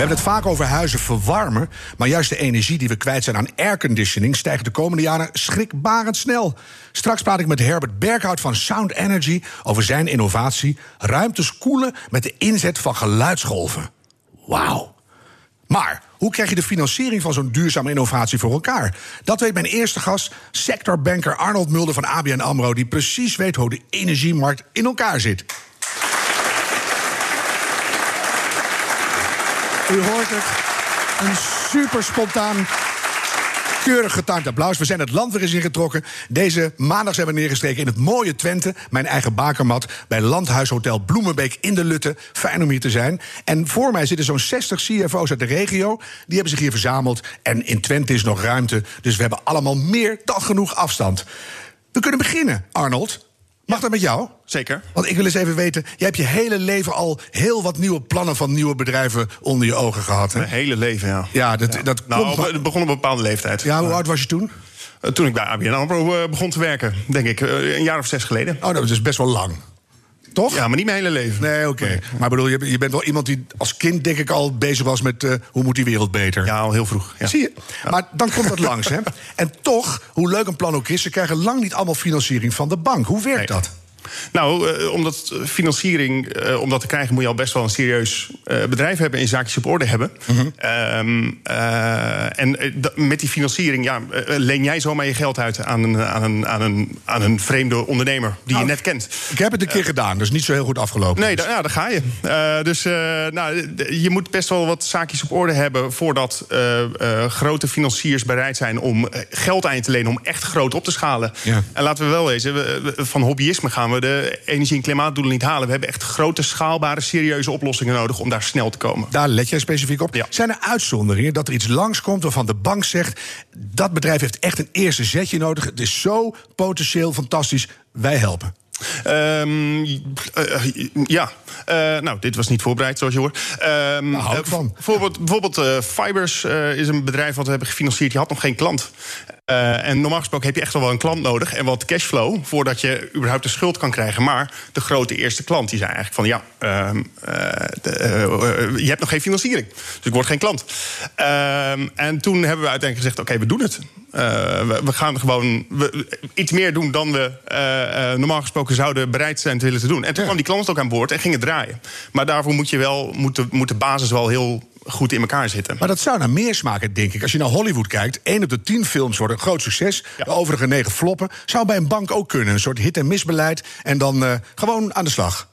We hebben het vaak over huizen verwarmen, maar juist de energie die we kwijt zijn aan airconditioning stijgt de komende jaren schrikbarend snel. Straks praat ik met Herbert Berghout van Sound Energy over zijn innovatie: ruimtes koelen met de inzet van geluidsgolven. Wauw. Maar hoe krijg je de financiering van zo'n duurzame innovatie voor elkaar? Dat weet mijn eerste gast, sectorbanker Arnold Mulder van ABN Amro, die precies weet hoe de energiemarkt in elkaar zit. U hoort het. Een super spontaan, keurig getimed applaus. We zijn het land weer eens ingetrokken. Deze maandag zijn we neergestreken in het mooie Twente. Mijn eigen bakermat bij Landhuishotel Bloemenbeek in de Lutte. Fijn om hier te zijn. En voor mij zitten zo'n 60 CFO's uit de regio. Die hebben zich hier verzameld. En in Twente is nog ruimte. Dus we hebben allemaal meer dan genoeg afstand. We kunnen beginnen, Arnold. Mag dat met jou? Zeker. Want ik wil eens even weten, jij hebt je hele leven al heel wat nieuwe plannen van nieuwe bedrijven onder je ogen gehad. Hè? Mijn hele leven, ja. Ja, dat, dat Nou, komt- het begon op een bepaalde leeftijd. Ja, hoe oud was je toen? Eh, Toen ik bij ABN AMRO eh, begon te werken, denk ik. eh, Een jaar of zes geleden. Oh, dat is dus best wel lang. Toch? Ja, maar niet mijn hele leven. Nee, oké. Maar bedoel, je, je bent wel iemand die als kind denk ik al bezig was met eh, hoe moet die wereld beter. Ja, al heel vroeg. Ja. Zie je? Maar dan komt dat langs, hè? En toch, hoe leuk een plan ook is, ze krijgen lang niet allemaal financiering van de bank. Hoe werkt Nee. dat? Nou, eh, omdat financiering, eh, om dat te krijgen, moet je al best wel een serieus eh, bedrijf hebben en zaakjes op orde hebben. Mhm. Ehm, eh, en met die financiering, ja, leen jij zomaar je geld uit aan een, aan een, aan een, aan een vreemde ondernemer die Nou, je net kent. Ik heb het een keer gedaan, dus niet zo heel goed afgelopen. Nee, ja, daar ga je. Dus nou, je moet best wel wat zaakjes op orde hebben voordat grote financiers bereid zijn om geld aan je te lenen om echt groot op te schalen. Ja. En laten we wel wezen, we- we- van hobbyisme gaan we de energie- en klimaatdoelen niet halen. We hebben echt grote, schaalbare, serieuze oplossingen nodig om daar snel te komen. Daar let jij specifiek op. Ja. Zijn er uitzonderingen dat er iets langskomt waarvan de bank zegt... dat bedrijf heeft echt een eerste zetje nodig. Het is zo potentieel fantastisch, wij helpen. Ehm, eh, ja, Eh, nou, dit was niet voorbereid, zoals je hoort. Hou ik eh, van. Bijvoorbeeld, bijvoorbeeld Fibers is een bedrijf wat we hebben gefinancierd. Die had nog geen klant. Eh, en normaal gesproken heb je echt wel wel een klant nodig en wat cashflow voordat je überhaupt de schuld kan krijgen. Maar de grote eerste klant die zei eigenlijk van ja, ehm, eh, de, eh, je hebt nog geen financiering, dus ik word geen klant. Ehm, en toen hebben we uiteindelijk gezegd: oké, we doen het. We, we gaan gewoon we- iets meer doen dan we normaal gesproken zouden bereid zijn te willen te doen. En toen kwam die klant ook aan boord en ging het draaien. Maar daarvoor moet je wel moet de, moet de basis wel heel goed in elkaar zitten. Maar dat zou naar meer smaken, denk ik. Als je naar Hollywood kijkt, één op de tien films wordt een groot succes. Ja. De overige negen floppen. Zou bij een bank ook kunnen. Een soort hit-en-misbeleid. En dan eh, gewoon aan de slag.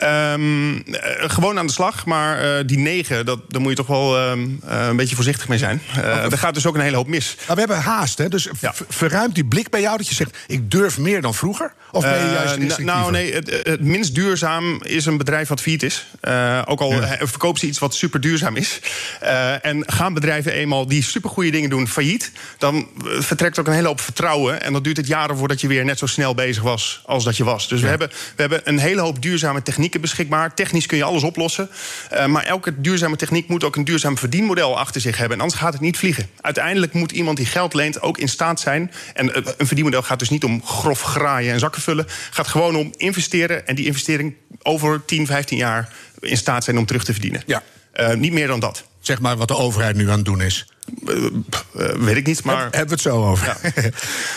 Ehm, eh, gewoon aan de slag, maar eh, die negen, dat, daar moet je toch wel ehm, eh, een beetje voorzichtig mee zijn. Eh er gaat dus ook een hele hoop mis. Maar we hebben haast, hè? Dus Ja. verruimt die blik bij jou dat je zegt... ik durf meer dan vroeger? Of ben je juist restrictiever? nou, nee, het, het minst duurzaam is een bedrijf wat failliet is. Ook al verkoopt ze iets wat super duurzaam is. En gaan bedrijven eenmaal die supergoeie dingen doen failliet... dan vertrekt ook een hele hoop vertrouwen. En dan duurt het jaren voordat je weer net zo snel bezig was als dat je was. Dus we, hebben, we hebben een hele hoop duurzame technieken beschikbaar. Technisch kun je alles oplossen. Eh, maar elke duurzame techniek moet ook een duurzaam verdienmodel achter zich hebben. En anders gaat het niet vliegen. Uiteindelijk moet iemand die geld leent ook in staat zijn... en eh, een verdienmodel gaat dus niet om grof graaien en zakken vullen... gaat gewoon om investeren en die investering over 10, 15 jaar... in staat zijn om terug te verdienen. Ja. Eh, niet meer dan dat. Zeg maar wat de overheid nu aan het doen is. Eh, eh, weet ik niet, maar... Heb- Hebben we het zo over. Ja.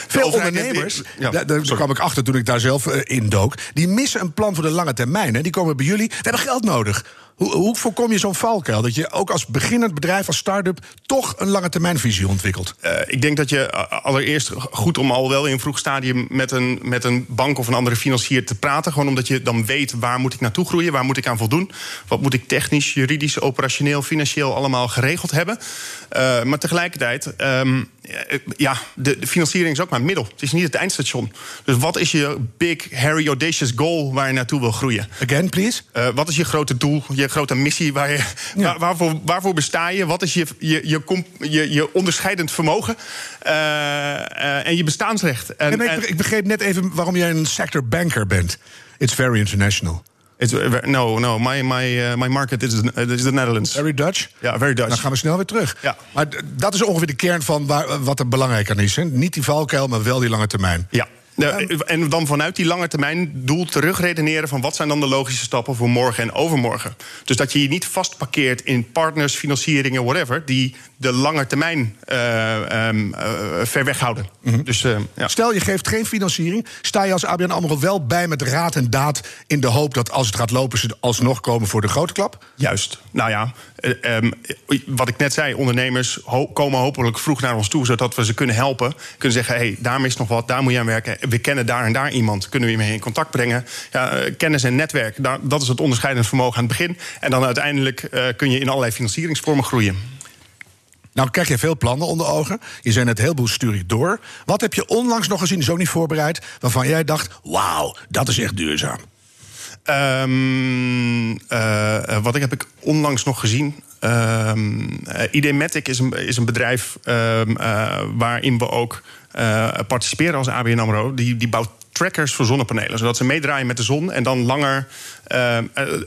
Veel ondernemers, ja, daar, kwam ik achter toen ik daar zelf eh, in dook... die missen een plan voor de lange termijn. Hè. Die komen bij jullie, we hebben geld nodig. Hoe, hoe voorkom je zo'n valkuil? Dat je ook als beginnend bedrijf, als start-up... toch een lange termijnvisie ontwikkelt. Eh, ik denk dat je a- allereerst goed om al wel in een vroeg stadium met een, met een bank of een andere financier te praten. Gewoon omdat je dan weet waar moet ik naartoe groeien, waar moet ik aan voldoen. Wat moet ik technisch, juridisch, operationeel, financieel allemaal geregeld hebben. Eh, maar tegelijkertijd, ehm, ja, de, de, financiering is ook maar een middel. Het is niet het eindstation. Dus wat is je big, hairy, audacious goal waar je naartoe wil groeien? Again, please. wat is je grote doel, je grote missie? Waar je, waarvoor, waarvoor besta je? Wat is je, je, je, je, je onderscheidend vermogen? en je bestaansrecht? En, ik, ik begreep net even waarom jij een sector banker bent. It's very international. It's, uh, no, no. My, my, uh, my market is, is the Netherlands. Very Dutch? Ja, very Dutch. Dan gaan we snel weer terug. Ja. Maar dat is ongeveer de kern van waar, wat er belangrijk aan is. Hè? Niet die valkuil, maar wel die lange termijn. Ja. En dan vanuit die lange termijn doel terugredeneren van wat zijn dan de logische stappen voor morgen en overmorgen. Dus dat je je niet vastparkeert in partners, financieringen, whatever, die de lange termijn uh, um, uh, ver weg houden. Mhm. dus, uh, ja. Stel je geeft geen financiering, sta je als ABN AMRO wel bij met raad en daad in de hoop dat als het gaat lopen ze alsnog komen voor de grote klap? Juist. Nou ja, um, wat ik net zei, ondernemers komen hopelijk vroeg naar ons toe, zodat we ze kunnen helpen. Kunnen zeggen, hé, hey, daar mis nog wat, daar moet je aan werken we kennen daar en daar iemand. Kunnen we je mee in contact brengen? Ja, eh, kennis en netwerk, dat is het onderscheidend vermogen aan het begin. En dan uiteindelijk uh, kun je in allerlei financieringsvormen groeien. Nou krijg je veel plannen onder ogen. Je zei net heel veel stuur door. Wat heb je onlangs nog gezien, zo niet voorbereid... waarvan jij dacht, wauw, dat is echt duurzaam? Um, uh, wat ik heb ik onlangs nog gezien. Um, Idematic is een, is een bedrijf um, waarin we ook participeren als ABN AMRO. Die, die bouwt trackers voor zonnepanelen. Zodat ze meedraaien met de zon en dan langer. Uh,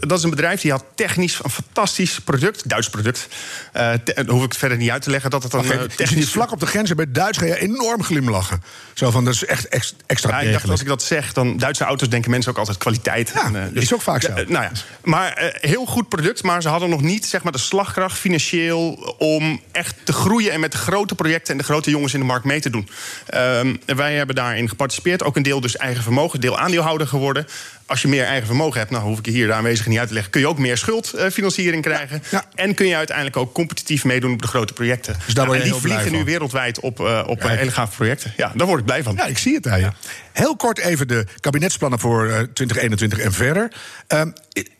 dat is een bedrijf die had technisch een fantastisch product, Duits product. Uh, dan hoef ik het verder niet uit te leggen dat het dan. Okay, technisch... vlak op de grens bij Duits ga je enorm glimlachen. Zo van dat is echt extra. Ja, ik dacht, als ik dat zeg, dan Duitse auto's denken mensen ook altijd kwaliteit. Ja, en, dus, is ook vaak zo. nou ja, maar heel goed product, maar ze hadden nog niet zeg maar, de slagkracht financieel om echt te groeien en met de grote projecten en de grote jongens in de markt mee te doen. Ehm, wij hebben daarin geparticipeerd, ook een deel dus eigen vermogen, deel aandeelhouder geworden. Als je meer eigen vermogen hebt, nou hoef ik je hier de aanwezigen niet uit te leggen, kun je ook meer schuldfinanciering krijgen. En kun je uiteindelijk ook competitief meedoen op de grote projecten. Dus daar nou, die vliegen nu wereldwijd op, uh, op hele gave projecten. Ja, daar word ik blij van. Ja, ik zie het je. Heel kort even de kabinetsplannen voor uh, 2021 en verder. Uh,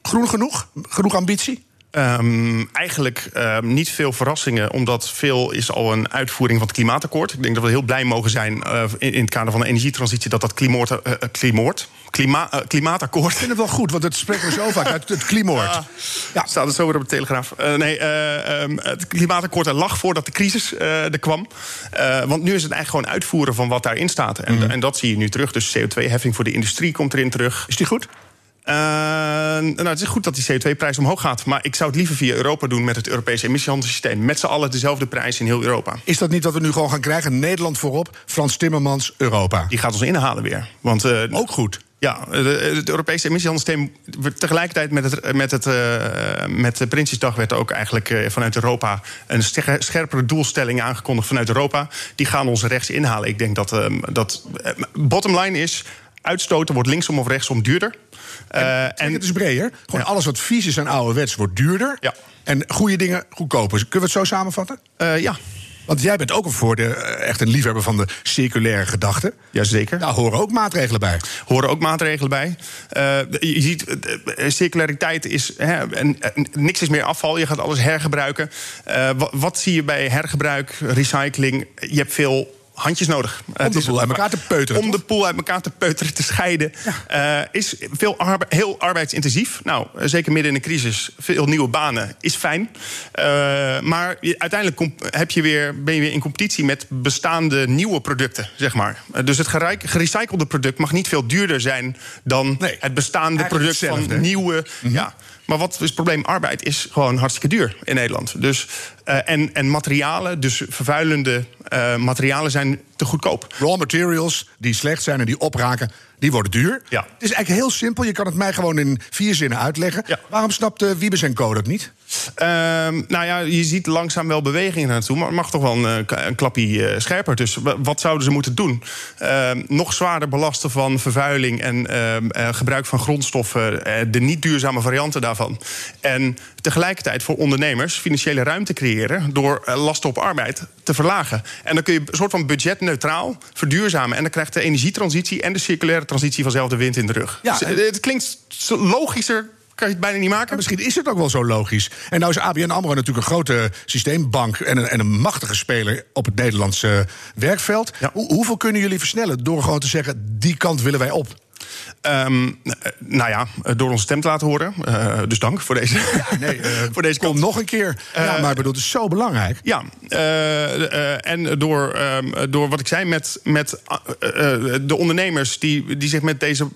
groen genoeg? Genoeg ambitie? Um, eigenlijk um, niet veel verrassingen, omdat veel is al een uitvoering van het klimaatakkoord. Ik denk dat we heel blij mogen zijn uh, in, in, het kader van de energietransitie dat dat klimoort, uh, klimoort, klima, uh, klimaatakkoord. Ik vind het wel goed, want het spreken we zo vaak uit het klimoort. Ja, staat het zo weer op de Telegraaf. nee, um, het klimaatakkoord er lag voordat de crisis er kwam. want nu is het eigenlijk gewoon uitvoeren van wat daarin staat. En, mm. en dat zie je nu terug. Dus CO2-heffing voor de industrie komt erin terug. Is die goed? Uh, nou, het is goed dat die CO2-prijs omhoog gaat. Maar ik zou het liever via Europa doen met het Europese emissiehandelssysteem. Met z'n allen dezelfde prijs in heel Europa. Is dat niet wat we nu gewoon gaan krijgen? Nederland voorop, Frans Timmermans, Europa. Die gaat ons inhalen weer. Want, uh, Ook goed. Ja, het Europese emissiehandelssysteem. Tegelijkertijd met, het, met, het, uh, met de Prinsjesdag werd ook eigenlijk uh, vanuit Europa een scherpere doelstelling aangekondigd vanuit Europa. Die gaan ons rechts inhalen. Ik denk dat, uh, dat bottom line is. Uitstoten wordt linksom of rechtsom duurder. En, en het is breder. Gewoon alles wat vies is en ouderwets wordt duurder. Ja. En goede dingen goedkoper. Kunnen we het zo samenvatten? Uh, ja. Want jij bent ook voor de, echt een liefhebber van de circulaire gedachte. Jazeker. Daar horen ook maatregelen bij. Horen ook maatregelen bij. Uh, je ziet, circulariteit is. Hè, en, niks is meer afval, je gaat alles hergebruiken. Uh, wat, wat zie je bij hergebruik, recycling? Je hebt veel handjes nodig. Om de poel uit elkaar te peuteren. Om de poel uit elkaar te peuteren, te scheiden. Ja. Uh, is veel arbe heel arbeidsintensief. Nou, zeker midden in een crisis, veel nieuwe banen is fijn. Uh, maar uiteindelijk heb je weer, ben je weer in competitie met bestaande nieuwe producten, zeg maar. Uh, dus het gerecyclede product mag niet veel duurder zijn dan nee, het bestaande product van nieuwe. Mm -hmm. ja, maar wat is het probleem? Arbeid is gewoon hartstikke duur in Nederland. Dus, uh, en, en materialen, dus vervuilende uh, materialen, zijn te goedkoop. Raw materials die slecht zijn en die opraken, die worden duur. Ja. Het is eigenlijk heel simpel. Je kan het mij gewoon in vier zinnen uitleggen. Ja. Waarom snapt uh, Wiebes en Co dat niet? Uh, nou ja, je ziet langzaam wel bewegingen naartoe, maar het mag toch wel een, een klapje uh, scherper. Dus wat zouden ze moeten doen? Uh, nog zwaarder belasten van vervuiling en ehm, gebruik van grondstoffen, de niet duurzame varianten daarvan. En tegelijkertijd voor ondernemers financiële ruimte creëren door lasten op arbeid te verlagen. En dan kun je een soort van budgetneutraal verduurzamen. En dan krijgt de energietransitie en de circulaire transitie vanzelf de wind in de rug. Ja, dus, het klinkt logischer Kan je het bijna niet maken? misschien is het ook wel zo logisch. En nou is ABN AMRO natuurlijk een grote systeembank... en een, en een machtige speler op het Nederlandse werkveld. Hoe, hoeveel kunnen jullie versnellen door gewoon te zeggen... die kant willen wij op? Um, nou ja, door onze stem te laten horen. Uh, dus dank voor deze. Ja, nee, uh, voor deze kom nog een keer. Uh, ja, maar ik bedoel, het is zo belangrijk. Ja, en door, um, door wat ik zei met, met de ondernemers die, die zich met deze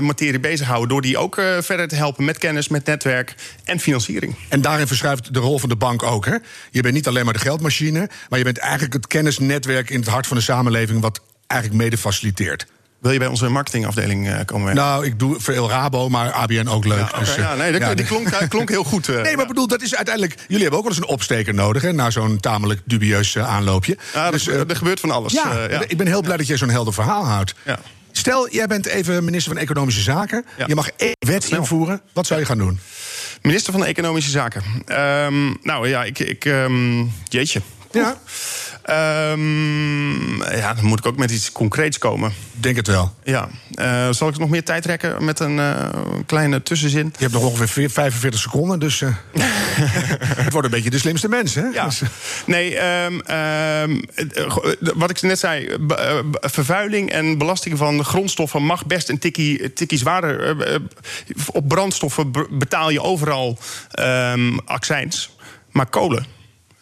materie bezighouden, door die ook verder te helpen met kennis, met netwerk en financiering. En daarin verschuift de rol van de bank ook. Hè? Je bent niet alleen maar de geldmachine, maar je bent eigenlijk het kennisnetwerk in het hart van de samenleving, wat eigenlijk mede faciliteert. Wil je bij onze marketingafdeling uh, komen werken? Nou, ik doe veel Rabo, maar ABN ook leuk. Ja, okay, dus, ja, nee, dat, ja, die klonk, klonk heel goed. Uh, nee, maar bedoel, dat is uiteindelijk... Jullie hebben ook wel eens een opsteker nodig, hè, na zo'n tamelijk dubieus aanloopje. Ja, dus, er, er gebeurt van alles. Ja, ik ben heel blij dat jij zo'n helder verhaal houdt. Ja. Stel, jij bent even minister van Economische Zaken. Je mag één wet Snel. invoeren. Wat zou je gaan doen? Minister van Economische Zaken. Um, nou ja, ik... ik um, jeetje. Ja. Um, ja, dan moet ik ook met iets concreets komen. Denk het wel. Ja. Uh, zal ik nog meer tijd trekken met een uh, kleine tussenzin? Je hebt nog ongeveer 45 seconden, dus uh, het wordt een beetje de slimste mens, hè? Ja. Dus, nee, um, um, wat ik net zei, vervuiling en belasting van grondstoffen mag best een tikkie, tikkie zwaarder. op brandstoffen betaal je overal accijns. Maar kolen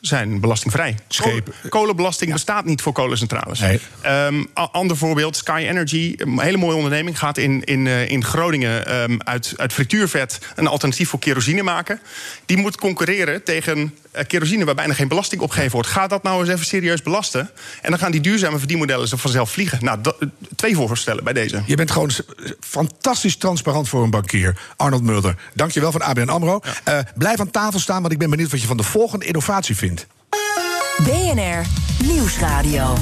zijn belastingvrij. Schepen. Kolenbelasting ja. bestaat niet voor kolencentrales. Nee. Um, ander voorbeeld, Sky Energy, een hele mooie onderneming... gaat in, in, uh, in Groningen um, uit, uit frituurvet een alternatief voor kerosine maken. Die moet concurreren tegen kerosine waar bijna geen belasting opgegeven wordt. Ga dat nou eens even serieus belasten. En dan gaan die duurzame verdienmodellen zo vanzelf vliegen. Nou, dat, twee voorstellen bij deze. Je bent gewoon fantastisch transparant voor een bankier. Arnold Mulder, dankjewel van ABN AMRO. Ja. Uh, blijf aan tafel staan, want ik ben benieuwd wat je van de volgende innovatie vindt. BNR Nieuwsradio.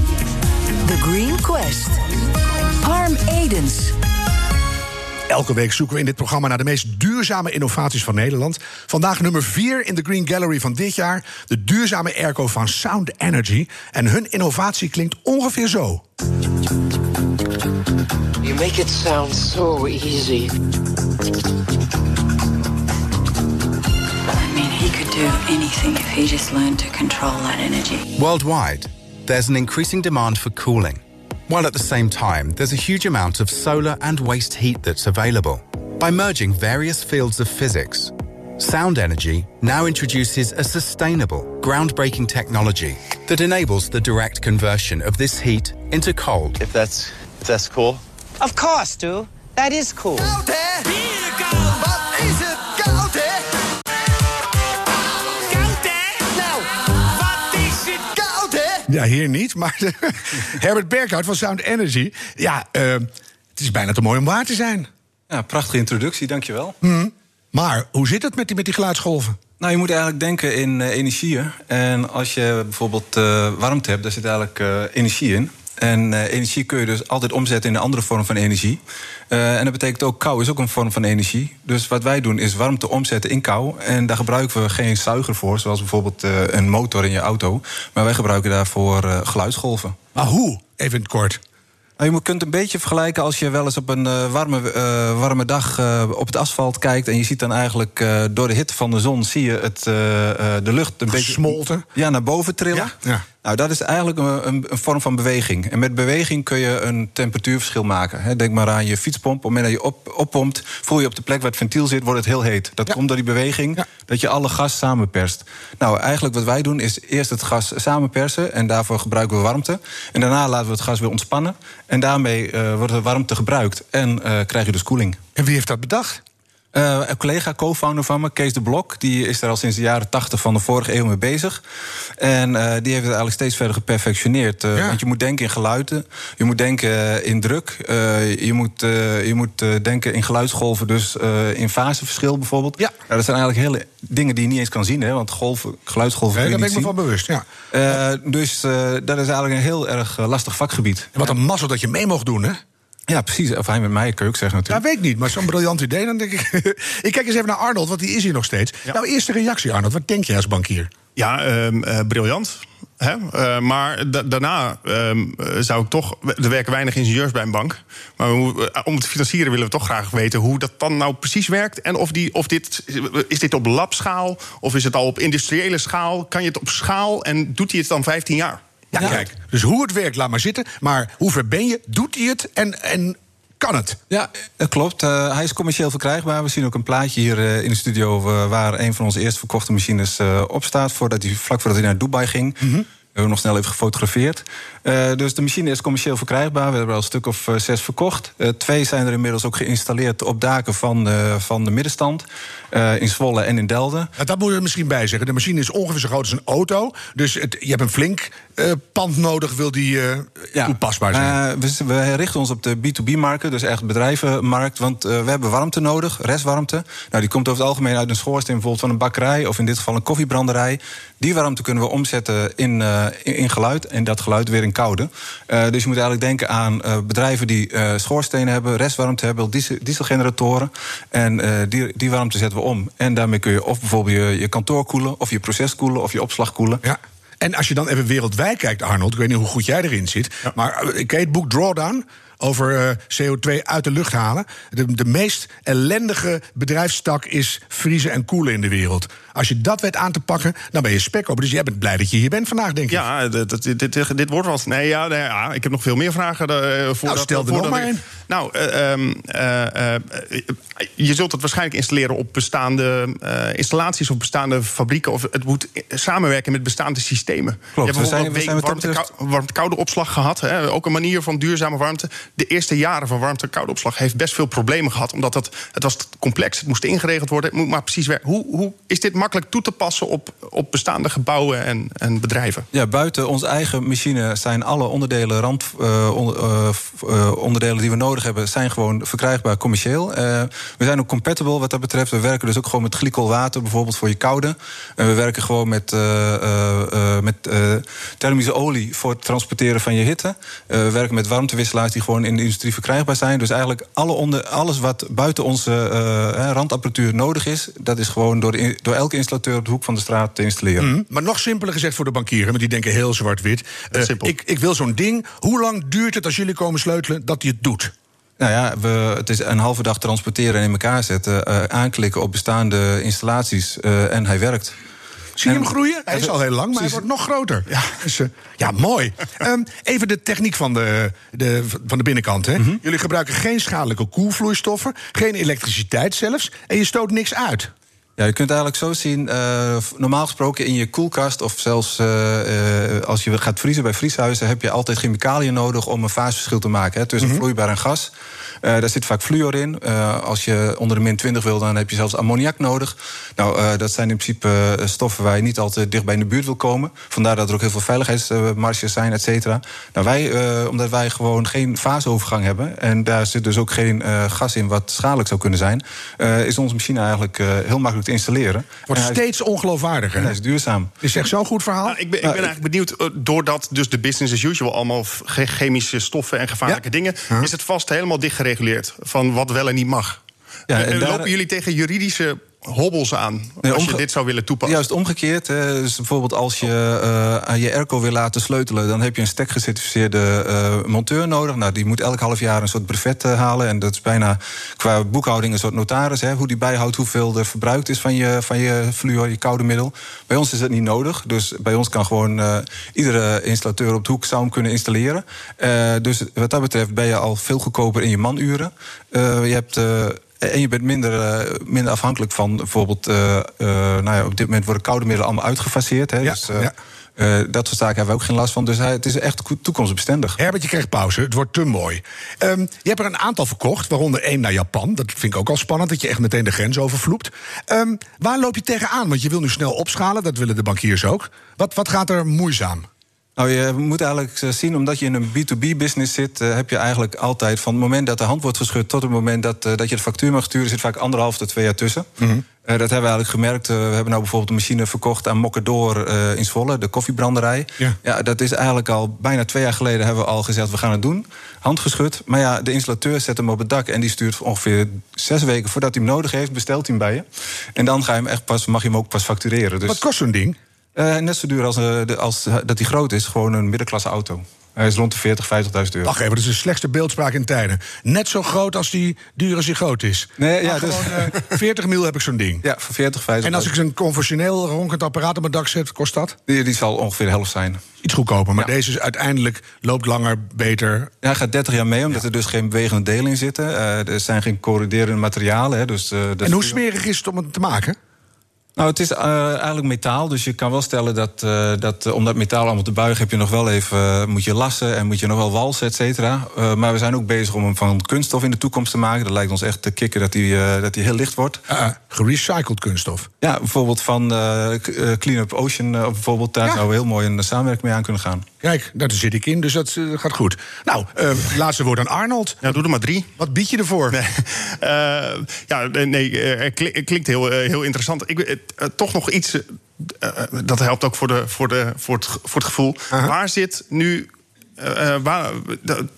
The Green Quest. Harm Edens. Elke week zoeken we in dit programma naar de meest duurzame innovaties van Nederland. Vandaag nummer 4 in de Green Gallery van dit jaar. De duurzame airco van Sound Energy. En hun innovatie klinkt ongeveer zo. You make it sound so easy. He could do anything if he just learned to control that energy. Worldwide, there's an increasing demand for cooling, while at the same time, there's a huge amount of solar and waste heat that's available. By merging various fields of physics, Sound Energy now introduces a sustainable, groundbreaking technology that enables the direct conversion of this heat into cold. If that's if that's cool. Of course, Stu. That is cool. Ja, hier niet, maar Herbert Berghout van Sound Energy. Ja, uh, het is bijna te mooi om waar te zijn. Ja, prachtige introductie, dankjewel. Mm. Maar hoe zit het met die, met die geluidsgolven? Nou, je moet eigenlijk denken in uh, energieën. En als je bijvoorbeeld uh, warmte hebt, daar zit eigenlijk uh, energie in. En uh, energie kun je dus altijd omzetten in een andere vorm van energie. Uh, en dat betekent ook kou is ook een vorm van energie. Dus wat wij doen is warmte omzetten in kou. En daar gebruiken we geen zuiger voor, zoals bijvoorbeeld uh, een motor in je auto. Maar wij gebruiken daarvoor geluidsgolven. Maar hoe? Even in het kort. Nou, je kunt een beetje vergelijken als je wel eens op een uh, warme, uh, warme dag uh, op het asfalt kijkt. En je ziet dan eigenlijk door de hitte van de zon zie je het, de lucht een beetje. Smolten. Ja, naar boven trillen. Ja? ja. Nou, dat is eigenlijk een, een, een, vorm van beweging. En met beweging kun je een temperatuurverschil maken. Denk maar aan je fietspomp. Op het moment dat je op, oppompt, voel je op de plek waar het ventiel zit, wordt het heel heet. Dat ja. komt door die beweging, ja. dat je alle gas samenperst. Nou, eigenlijk wat wij doen is eerst het gas samenpersen. En daarvoor gebruiken we warmte. En daarna laten we het gas weer ontspannen. En daarmee uh, wordt de warmte gebruikt. En uh, krijg je dus koeling. En wie heeft dat bedacht? Uh, een collega, co-founder van me, Kees de Blok, die is er al sinds de jaren 80 van de vorige eeuw mee bezig. En uh, die heeft het eigenlijk steeds verder geperfectioneerd. Uh, ja. Want je moet denken in geluiden, je moet denken in druk, je moet, je moet denken in geluidsgolven, dus in faseverschil bijvoorbeeld. Ja. Nou, dat zijn eigenlijk hele dingen die je niet eens kan zien, hè, want golven, geluidsgolven. Nee, daar ben ik me van bewust, ja. dus dat is eigenlijk een heel erg lastig vakgebied. En wat een mazzel dat je mee mocht doen, hè? Ja, precies. Of hij met mij, ook zeggen natuurlijk. Ja, weet ik niet, maar zo'n briljant idee, dan denk ik... ik kijk eens even naar Arnold, want die is hier nog steeds. Ja. Nou, eerste reactie, Arnold. Wat denk je als bankier? Ja, uh, uh, briljant. Hè? Uh, maar da daarna uh, zou ik toch. Er werken weinig ingenieurs bij een bank. Maar we, uh, om te financieren willen we toch graag weten hoe dat dan nou precies werkt. En of, die, of dit. Is dit op labschaal? Of is het al op industriële schaal? Kan je het op schaal en doet hij het dan 15 jaar? Ja, ja, kijk. Dus hoe het werkt, laat maar zitten. Maar hoe ver ben je? Doet hij het? En, en kan het? Ja, dat klopt. Uh, hij is commercieel verkrijgbaar. We zien ook een plaatje hier uh, in de studio... Uh, waar een van onze eerst verkochte machines op staat... Voordat hij, vlak voordat hij naar Dubai ging. Mm -hmm. We hebben nog snel even gefotografeerd. Uh, dus de machine is commercieel verkrijgbaar. We hebben er al een stuk of uh, zes verkocht. Uh, twee zijn er inmiddels ook geïnstalleerd op daken van, van de middenstand. in Zwolle en in Delden. Ja, dat moet je er misschien bij zeggen. De machine is ongeveer zo groot als een auto. Dus het, je hebt een flink pand nodig, wil die ja. toepasbaar zijn. We, we, richten ons op de B2B-markt, dus echt bedrijvenmarkt. Want we hebben warmte nodig, restwarmte. Nou, die komt over het algemeen uit een schoorsteen bijvoorbeeld van een bakkerij... of in dit geval een koffiebranderij. Die warmte kunnen we omzetten in, in, in geluid. En dat geluid weer in koude. Uh, dus je moet eigenlijk denken aan uh, bedrijven die schoorstenen hebben, restwarmte hebben, diesel, dieselgeneratoren. En die, die warmte zetten we om. En daarmee kun je of bijvoorbeeld je, je kantoor koelen, of je proces koelen, of je opslag koelen. Ja. En als je dan even wereldwijd kijkt, Arnold, ik weet niet hoe goed jij erin zit. Ja. Maar ik ken het boek Drawdown over uh, CO2 uit de lucht halen. De, de meest ellendige bedrijfstak is vriezen en koelen in de wereld. Als je dat weet aan te pakken, dan ben je spekkoper. Dus jij bent blij dat je hier bent vandaag, denk ik. Ja, dit, dit, dit, dit wordt wat. Nee, ja, nee, ja, ik heb nog veel meer vragen. Uh, voor nou, stel er nog maar in. Nou, uh, uh, je zult het waarschijnlijk installeren op bestaande installaties of bestaande fabrieken. Of het moet samenwerken met bestaande systemen. Klopt, je hebt bijvoorbeeld we zijn, we warmte, kou, warmte koude opslag gehad. Hè, ook een manier van duurzame warmte. De eerste jaren van warmte koude opslag heeft best veel problemen gehad. Omdat het, het was complex, het moest ingeregeld worden. Het moet maar precies werken. Hoe, hoe is dit makkelijk toe te passen op, op bestaande gebouwen en, en bedrijven? Ja, buiten onze eigen machine zijn alle onderdelen, rand, uh, on, uh, uh, onderdelen die we nodig hebben, zijn gewoon verkrijgbaar commercieel. we zijn ook compatible wat dat betreft. We werken dus ook gewoon met glycolwater, bijvoorbeeld voor je koude. En we werken gewoon met, met thermische olie voor het transporteren van je hitte. we werken met warmtewisselaars die gewoon in de industrie verkrijgbaar zijn. Dus eigenlijk alle onder, alles wat buiten onze randapparatuur nodig is, dat is gewoon door, door elke installateur op de hoek van de straat te installeren. Mm, maar nog simpeler gezegd voor de bankieren, want die denken heel zwart-wit. Uh, ik, ik wil zo'n ding. Hoe lang duurt het als jullie komen sleutelen dat hij het doet? Nou ja, we, het is een halve dag transporteren en in elkaar zetten. Uh, aanklikken op bestaande installaties uh, en hij werkt. Zie je hem groeien? Hij is al heel lang, maar hij wordt nog groter. Ja, dus, uh, ja mooi. um, even de techniek van de, de, van de binnenkant. Hè. Mm -hmm. Jullie gebruiken geen schadelijke koelvloeistoffen, geen elektriciteit zelfs, en je stoot niks uit. Ja, je kunt eigenlijk zo zien, uh, normaal gesproken in je koelkast... of zelfs uh, uh, als je gaat vriezen bij vrieshuizen... heb je altijd chemicaliën nodig om een faseverschil te maken hè, tussen mm -hmm. vloeibaar en gas. daar zit vaak fluor in. als je onder de min 20 wil, dan heb je zelfs ammoniak nodig. Nou, dat zijn in principe stoffen waar je niet altijd dicht bij in de buurt wil komen. Vandaar dat er ook heel veel veiligheidsmarges zijn, et cetera. Nou, wij, omdat wij gewoon geen faseovergang hebben... en daar zit dus ook geen gas in wat schadelijk zou kunnen zijn... is onze machine eigenlijk heel makkelijk te installeren. Wordt steeds ongeloofwaardiger. En hij is duurzaam. Is echt zo'n goed verhaal? Nou, ik ben, ik ben eigenlijk benieuwd, doordat dus de business as usual... allemaal chemische stoffen en gevaarlijke ja. dingen... Huh? is het vast helemaal dicht gereguleerd van wat wel en niet mag. Ja, en, en daar... lopen jullie tegen juridische hobbels aan nee, als je dit zou willen toepassen? Juist omgekeerd. Hè. Dus bijvoorbeeld als je uh, je airco wil laten sleutelen... dan heb je een stek gecertificeerde uh, monteur nodig. Nou, die moet elk half jaar een soort brevet uh, halen. En dat is bijna qua boekhouding een soort notaris. Hè, hoe die bijhoudt hoeveel er verbruikt is van je, van je fluor, je koude middel. Bij ons is dat niet nodig. Dus bij ons kan gewoon iedere installateur op de hoek zou hem kunnen installeren. dus wat dat betreft ben je al veel goedkoper in je manuren. je hebt en je bent minder, uh, minder afhankelijk van bijvoorbeeld... Uh, uh, nou ja, op dit moment worden koude middelen allemaal uitgefaseerd. Hè, ja, dus, ja. Uh, dat soort zaken hebben we ook geen last van. Dus het is echt toekomstbestendig. Herbert, je krijgt pauze. Het wordt te mooi. Um, je hebt er een aantal verkocht, waaronder één naar Japan. Dat vind ik ook al spannend, dat je echt meteen de grens overvloept. Um, waar loop je tegenaan? Want je wil nu snel opschalen, dat willen de bankiers ook. Wat, wat gaat er moeizaam? Nou, je moet eigenlijk zien, omdat je in een B2B-business zit, uh, heb je eigenlijk altijd van het moment dat de hand wordt geschud tot het moment dat, uh, dat je de factuur mag sturen, zit vaak anderhalf tot twee jaar tussen. Mm -hmm. uh, dat hebben we eigenlijk gemerkt. we hebben nou bijvoorbeeld een machine verkocht aan Mokkedoor in Zwolle, de koffiebranderij. Ja. ja, dat is eigenlijk al bijna twee jaar geleden hebben we al gezegd, we gaan het doen. Hand geschud. Maar ja, de installateur zet hem op het dak en die stuurt ongeveer zes weken voordat hij hem nodig heeft, bestelt hij hem bij je. En dan ga je hem echt pas, mag je hem ook pas factureren. Dus... Wat kost zo'n ding? Eh, net zo duur als, eh, de- als eh, dat hij groot is. Gewoon een middenklasse auto. Hij is rond de 40, 50.000 euro. Wacht even, dat is de slechtste beeldspraak in tijden. Net zo groot als die duur als die groot is. Nee, ja, dus- gewoon eh, 40 mil heb ik zo'n ding. Ja, voor 40, 50. En als ik zo'n conventioneel ronkend apparaat op mijn dak zet, kost dat? Die, die zal ongeveer de helft zijn. Iets goedkoper, maar Ja. deze is uiteindelijk loopt langer, beter. Ja, hij gaat 30 jaar mee, omdat er dus geen bewegende delen in zitten. Er zijn geen corroderende materialen. Hè, dus, En hoe smerig is het om het te maken? Nou, het is eh, eigenlijk metaal, dus je kan wel stellen dat, eh, dat eh, om dat metaal allemaal te buigen... heb je nog wel even, moet je lassen en moet je nog wel walsen, et cetera. Eh, maar we zijn ook bezig om hem van kunststof in de toekomst te maken. Dat lijkt ons echt te kicken dat hij dat hij heel licht wordt. Uh, gerecycled kunststof. Ja, bijvoorbeeld van eh, eh, Clean Up Ocean, bijvoorbeeld, daar Ja. zouden we heel mooi een samenwerking mee aan kunnen gaan. Kijk, daar zit ik in, dus dat gaat goed. Nou, eh, laatste woord aan Arnold. Ja, doe er maar drie. Wat bied je ervoor? Eh, ja, nee, kli- klinkt heel, heel interessant. Ik, eh, toch nog iets, eh, dat helpt ook voor, de, voor, de, voor, het, voor het gevoel. Waar zit nu... waar,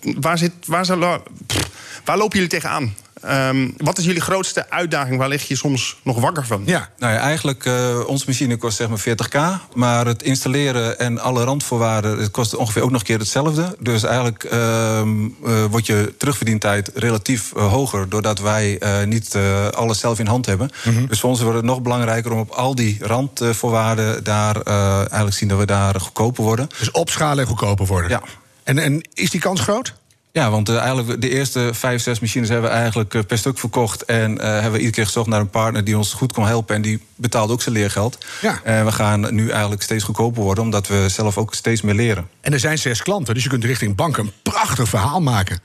waar, zit, waar, zal, pff, waar lopen jullie tegenaan? Ehm wat is jullie grootste uitdaging? Waar lig je soms nog wakker van? Ja, Nou ja, eigenlijk, eh onze machine kost zeg maar 40k. Maar het installeren en alle randvoorwaarden... het kost ongeveer ook nog een keer hetzelfde. Dus eigenlijk ehm eh, wordt je terugverdientijd relatief eh, hoger... doordat wij eh, niet eh, alles zelf in hand hebben. Dus voor ons wordt het nog belangrijker om op al die randvoorwaarden... daar eh, eigenlijk zien dat we daar goedkoper worden. dus opschalen en goedkoper worden. Ja. En, en is die kans groot? Ja, want eh, eigenlijk de eerste vijf, zes machines hebben we eigenlijk eh, per stuk verkocht. En eh, hebben we iedere keer gezocht naar een partner die ons goed kon helpen. En die betaalde ook zijn leergeld. Ja. En we gaan nu eigenlijk steeds goedkoper worden, omdat we zelf ook steeds meer leren. En er zijn zes klanten, dus je kunt richting banken een prachtig verhaal maken.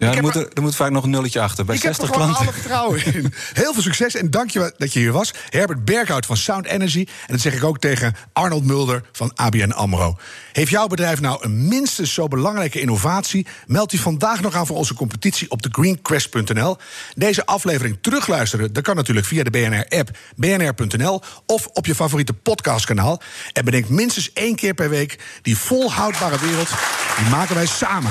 Ja, er, moet er- moet vaak nog een nulletje achter. Bij ik heb er 60 gewoon klanten. alle vertrouwen in. Heel veel succes en dank je wel dat je hier was. Herbert Berghout van Sound Energy. En dat zeg ik ook tegen Arnold Mulder van ABN AMRO. Heeft jouw bedrijf nou een minstens zo belangrijke innovatie? Meld u vandaag nog aan voor onze competitie op thegreenquest.nl. Deze aflevering terugluisteren, dat kan natuurlijk via de BNR-app bnr.nl... of op je favoriete podcastkanaal. En bedenk minstens één keer per week... die volhoudbare wereld, die maken wij samen.